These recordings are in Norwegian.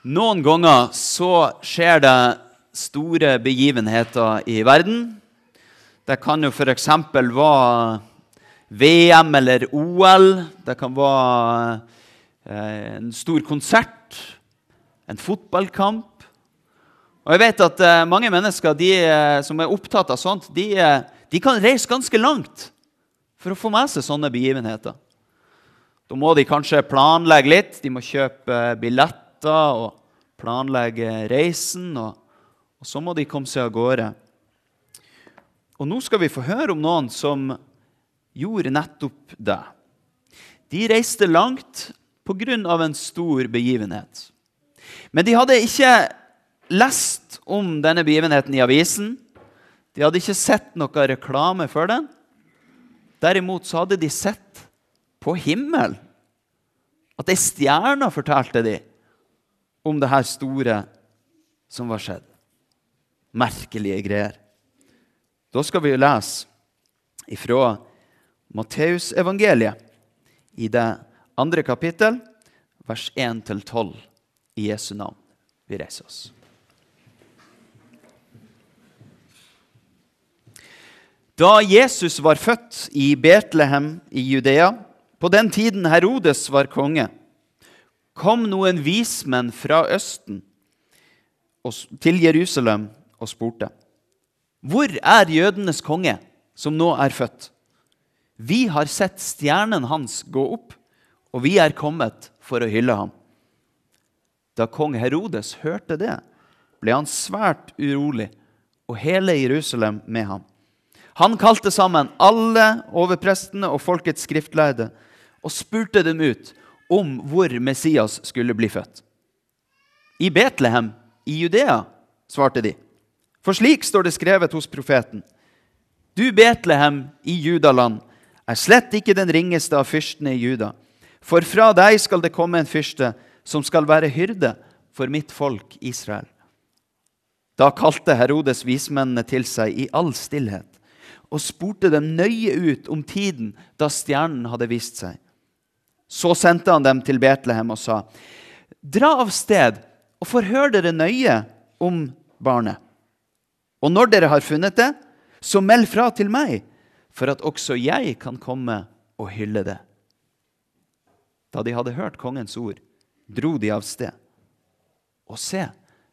Noen ganger så skjer det store begivenheter i verden. Det kan jo f.eks. være VM eller OL. Det kan være eh, en stor konsert, en fotballkamp. Og jeg vet at eh, Mange mennesker de, eh, som er opptatt av sånt, de, de kan reise ganske langt for å få med seg sånne begivenheter. Da må de kanskje planlegge litt. De må kjøpe billetter og planlegge reisen. Og, og, så må de komme seg av gårde. Og nå skal vi få høre om noen som gjorde nettopp det. De reiste langt pga. en stor begivenhet. Men de hadde ikke lest om denne begivenheten i avisen. De hadde ikke sett noe reklame for den. Derimot så hadde de sett på himmelen. At ei stjerne fortalte de om det her store som var skjedd. Merkelige greier. Da skal vi lese ifra Matteusevangeliet i det andre kapittel, vers 1-12 i Jesu navn. Vi reiser oss. Da Jesus var født i Betlehem i Judea, på den tiden Herodes var konge, kom noen vismenn fra Østen til Jerusalem og spurte. Hvor er jødenes konge, som nå er født? Vi har sett stjernen hans gå opp, og vi er kommet for å hylle ham. Da kong Herodes hørte det, ble han svært urolig, og hele Jerusalem med ham. Han kalte sammen alle overprestene og folkets skriftlærde og spurte dem ut om hvor Messias skulle bli født. I Betlehem i Judea, svarte de. For slik står det skrevet hos profeten. Du, Betlehem i Judaland, er slett ikke den ringeste av fyrstene i Juda. For fra deg skal det komme en fyrste som skal være hyrde for mitt folk Israel. Da kalte Herodes vismennene til seg i all stillhet og spurte dem nøye ut om tiden da stjernen hadde vist seg. Så sendte han dem til Betlehem og sa, Dra av sted og forhør dere nøye om barnet. Og når dere har funnet det, så meld fra til meg, for at også jeg kan komme og hylle det. Da de hadde hørt kongens ord, dro de av sted. Og se,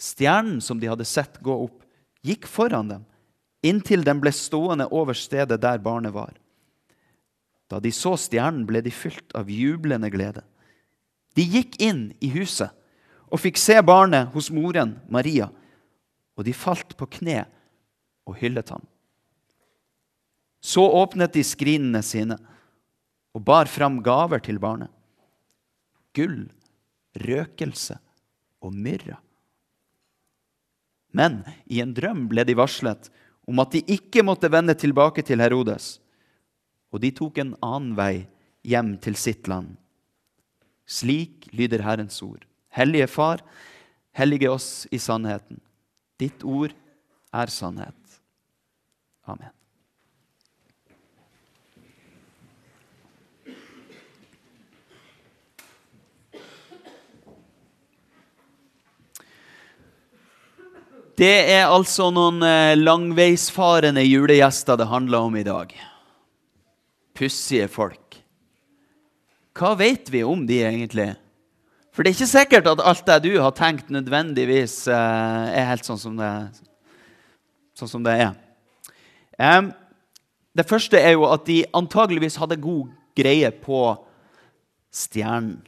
stjernen som de hadde sett gå opp, gikk foran dem inntil den ble stående over stedet der barnet var. Da de så stjernen, ble de fylt av jublende glede. De gikk inn i huset og fikk se barnet hos moren Maria, og de falt på kne og hyllet ham. Så åpnet de skrinene sine og bar fram gaver til barnet. Gull, røkelse og myrra. Men i en drøm ble de varslet om at de ikke måtte vende tilbake til Herodes, og de tok en annen vei hjem til sitt land. Slik lyder Herrens ord. Hellige Far, hellige oss i sannheten. Ditt ord er sannhet. Amen. Det er altså noen eh, langveisfarende julegjester det handler om i dag. Pussige folk. Hva vet vi om de egentlig? For det er ikke sikkert at alt det du har tenkt, nødvendigvis eh, er helt sånn som det, sånn som det er. det første er jo at de antageligvis hadde god greie på stjernen.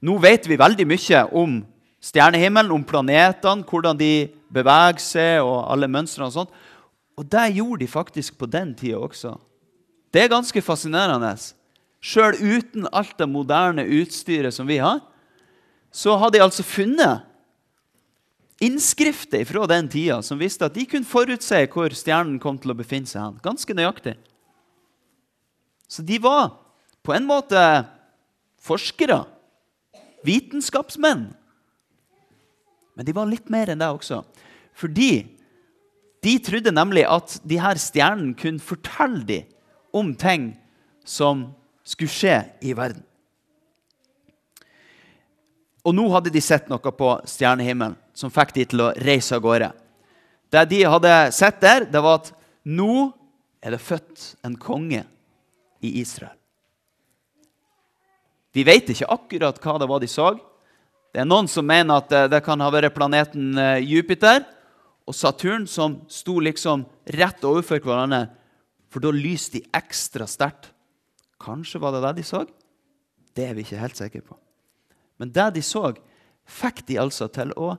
Nå vet vi veldig mye om stjernehimmelen, om planetene, hvordan de beveger seg, og alle mønstrene og sånt. Og det gjorde de faktisk på den tida også. Det er ganske fascinerende. Sjøl uten alt det moderne utstyret som vi har, så har de altså funnet innskrifter fra den tida som visste at de kunne forutse hvor stjernen kom til å befinne seg. hen. Ganske nøyaktig. Så de var på en måte forskere. Vitenskapsmenn. Men de var litt mer enn det også. Fordi de trodde nemlig at de her stjernene kunne fortelle dem om ting som skulle skje i verden. Og nå hadde de sett noe på stjernehimmelen som fikk de til å reise av gårde. Det de hadde sett der, det var at nå er det født en konge i Israel. De vet ikke akkurat hva det var de så. Det er Noen som mener at det kan ha vært planeten eh, Jupiter og Saturn som sto liksom rett overfor hverandre, for da lyste de ekstra sterkt. Kanskje var det det de så? Det er vi ikke helt sikre på. Men det de så, fikk de altså til å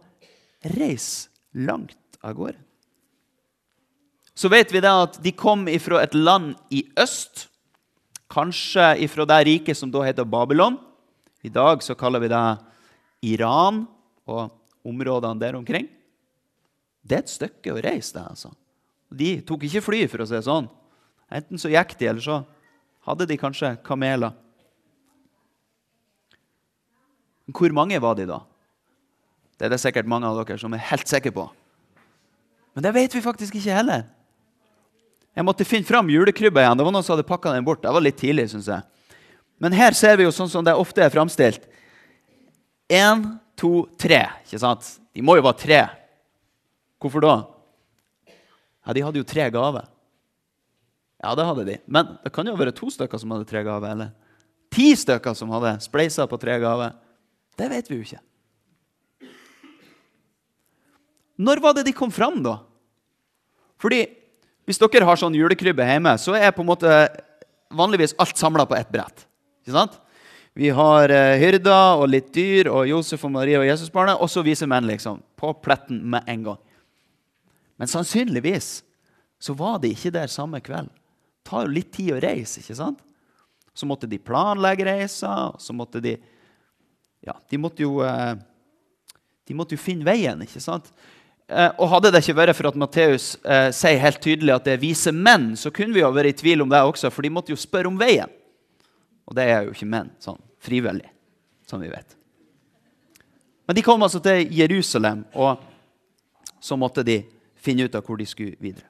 reise langt av gårde. Så vet vi da at de kom fra et land i øst, kanskje fra det riket som da heter Babylon. I dag så kaller vi det Iran og områdene der omkring. Det er et stykke å reise, det. altså. De tok ikke fly, for å si det sånn. Enten så gikk de, eller så hadde de kanskje kameler. Hvor mange var de da? Det er det sikkert mange av dere som er helt sikre på. Men det vet vi faktisk ikke heller. Jeg måtte finne fram julekrybba igjen. Det var noen som hadde pakka den bort. Det var litt tidlig, synes jeg. Men her ser vi jo sånn som det ofte er framstilt. Én, to, tre. Ikke sant? De må jo være tre. Hvorfor da? Ja, De hadde jo tre gaver. Ja, det hadde de. Men det kan jo være to stykker som hadde tre gaver. Eller ti stykker som hadde spleisa på tre gaver. Det vet vi jo ikke. Når var det de kom fram, da? Fordi hvis dere har sånn julekrybbe hjemme, så er på en måte vanligvis alt samla på ett brett. Ikke sant? Vi har eh, hyrder og litt dyr og Josef og Maria og Jesusbarnet, og så viser menn liksom, på pletten med en gang. Men sannsynligvis så var de ikke der samme kveld. Tar jo litt tid å reise. ikke sant? Så måtte de planlegge reisa, og så måtte de ja, de måtte jo, eh, de måtte jo finne veien, ikke sant? Eh, og hadde det ikke vært for at Matteus eh, sier helt tydelig at det er vise menn, så kunne vi jo vært i tvil om det også, for de måtte jo spørre om veien. Og det er jo ikke menn sånn frivillig, som vi vet. Men de kom altså til Jerusalem, og så måtte de finne ut av hvor de skulle videre.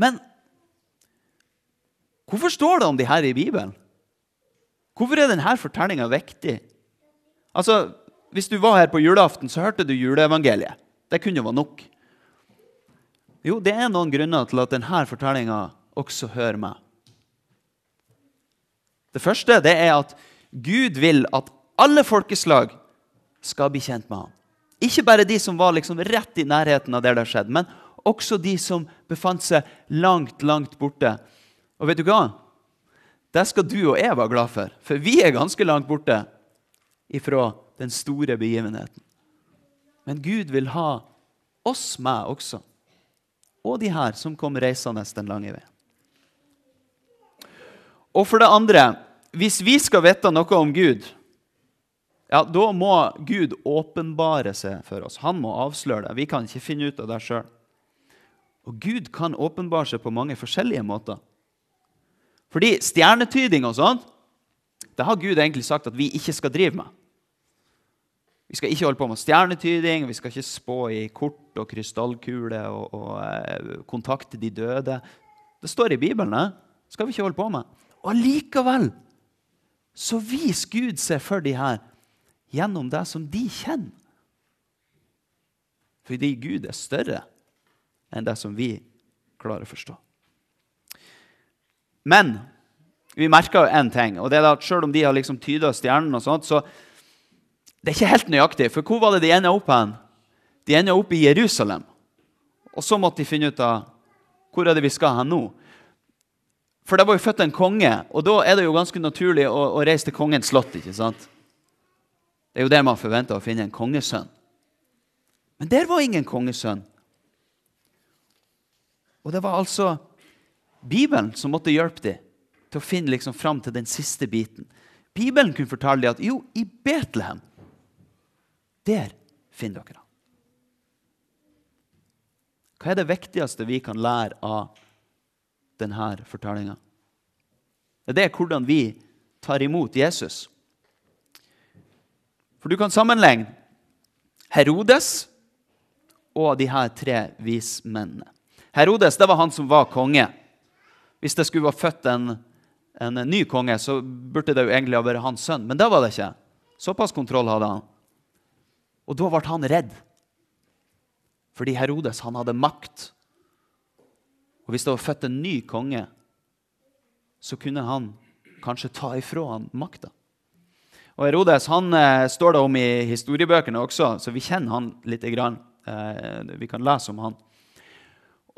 Men hvorfor står det om de her i Bibelen? Hvorfor er denne fortellinga viktig? Altså, Hvis du var her på julaften, så hørte du juleevangeliet. Det kunne jo være nok. Jo, det er noen grunner til at denne fortellinga også hører meg. Det første det er at Gud vil at alle folkeslag skal bli kjent med ham. Ikke bare de som var liksom rett i nærheten av der det skjedde, men også de som befant seg langt, langt borte. Og vet du hva? Det skal du og jeg være glad for, for vi er ganske langt borte ifra den store begivenheten. Men Gud vil ha oss med også, og de her som kom reisende den lange veien. Og for det andre, hvis vi skal vite noe om Gud, ja, da må Gud åpenbare seg for oss. Han må avsløre det. Vi kan ikke finne ut av det sjøl. Og Gud kan åpenbare seg på mange forskjellige måter. Fordi stjernetyding og sånt, det har Gud egentlig sagt at vi ikke skal drive med. Vi skal ikke holde på med stjernetyding, vi skal ikke spå i kort og krystallkule og, og eh, kontakte de døde. Det står i Bibelen. Det skal vi ikke holde på med. Og allikevel så viser Gud seg for de her gjennom det som de kjenner. Fordi Gud er større enn det som vi klarer å forstå. Men vi merker jo én ting, og det er at selv om de har liksom tyda stjernen, og sånt, så det er ikke helt nøyaktig. For hvor var det de enda opp hen? De enda opp i Jerusalem. Og så måtte de finne ut av hvor er det vi skal hen nå. For det var jo født en konge, og da er det jo ganske naturlig å, å reise til kongens slott. ikke sant? Det er jo der man forventer å finne en kongesønn. Men der var ingen kongesønn. Og det var altså Bibelen som måtte hjelpe dem til å finne liksom fram til den siste biten. Bibelen kunne fortelle dem at jo, i Betlehem, der finner dere ham. Hva er det viktigste vi kan lære av denne fortellinga? Det er hvordan vi tar imot Jesus. For du kan sammenligne Herodes og de her tre vismennene. Herodes det var han som var konge. Hvis det skulle vært født en, en, ny konge, så burde det jo egentlig ha vært hans sønn. Men det var det ikke. Såpass kontroll hadde han. Og da ble han redd. Fordi Herodes han hadde makt. Og hvis det var født en ny konge, så kunne han kanskje ta ifra han makta. Og Herodes han eh, står det om i historiebøkene også, så vi kjenner han litt. Grann. Eh, vi kan lese om han.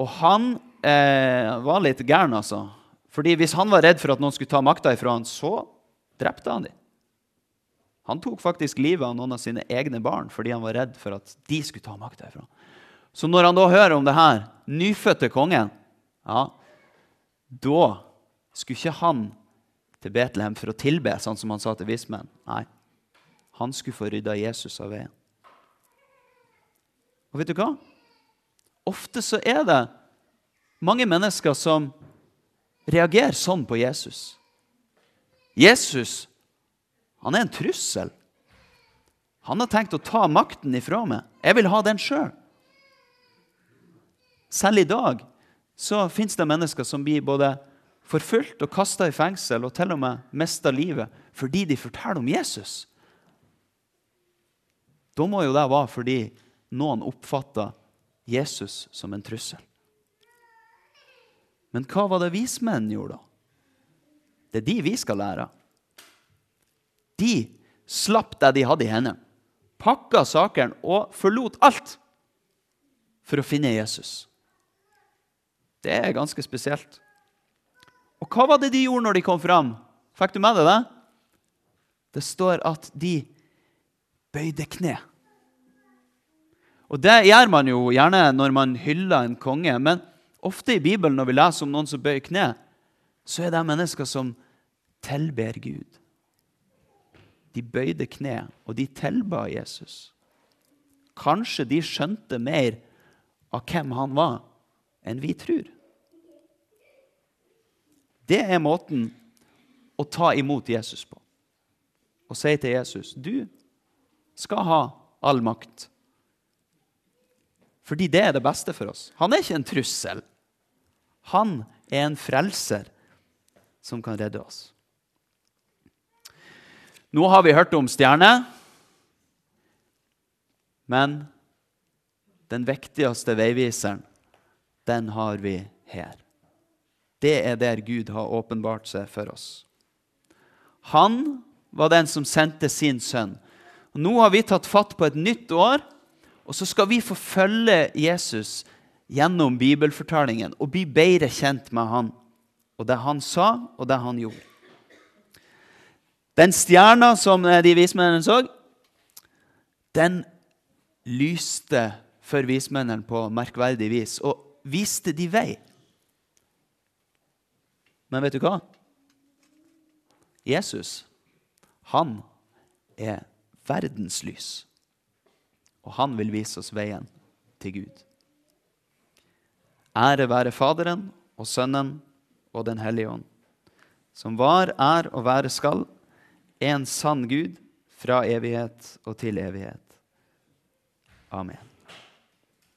Og han eh, var litt gæren, altså. Fordi hvis han var redd for at noen skulle ta makta ifra han, så drepte han dem. Han tok faktisk livet av noen av sine egne barn fordi han var redd for at de skulle ta makta ifra han. Så når han da hører om det her, nyfødte kongen, ja, da skulle ikke han til Betlehem for å tilbe, sånn som han sa til vismenn. Nei, han skulle få rydda Jesus av veien. Og vet du hva? Ofte så er det mange mennesker som reagerer sånn på Jesus. Jesus han er en trussel. Han har tenkt å ta makten ifra meg. Jeg vil ha den sjøl. Selv. selv i dag så fins det mennesker som blir både forfulgt og kasta i fengsel og til og med mista livet fordi de forteller om Jesus. Da må jo det være fordi noen oppfatta Jesus som en trussel. Men hva var det vismennene gjorde, da? Det er de vi skal lære. De slapp det de hadde i hendene, pakka sakene og forlot alt for å finne Jesus. Det er ganske spesielt. Og hva var det de gjorde når de kom fram? Fikk du med deg det? Det står at de bøyde kne. Og Det gjør man jo gjerne når man hyller en konge. Men ofte i Bibelen når vi leser om noen som bøyer kne, så er det mennesker som tilber Gud. De bøyde kne, og de tilba Jesus. Kanskje de skjønte mer av hvem han var, enn vi tror. Det er måten å ta imot Jesus på. Og si til Jesus du skal ha all makt. Fordi det er det beste for oss. Han er ikke en trussel. Han er en frelser som kan redde oss. Nå har vi hørt om stjerner, men den viktigste veiviseren, den har vi her. Det er der Gud har åpenbart seg for oss. Han var den som sendte sin sønn. Og nå har vi tatt fatt på et nytt år, og så skal vi få følge Jesus gjennom bibelfortellingen og bli bedre kjent med han og det han sa, og det han gjorde. Den stjerna som de vismennene så, den lyste for vismennene på merkverdig vis og viste de vei. Men vet du hva? Jesus, han er verdens lys. Og han vil vise oss veien til Gud. Ære være Faderen og Sønnen og Den hellige ånd, som var, er og være skal, en sann Gud fra evighet og til evighet. Amen.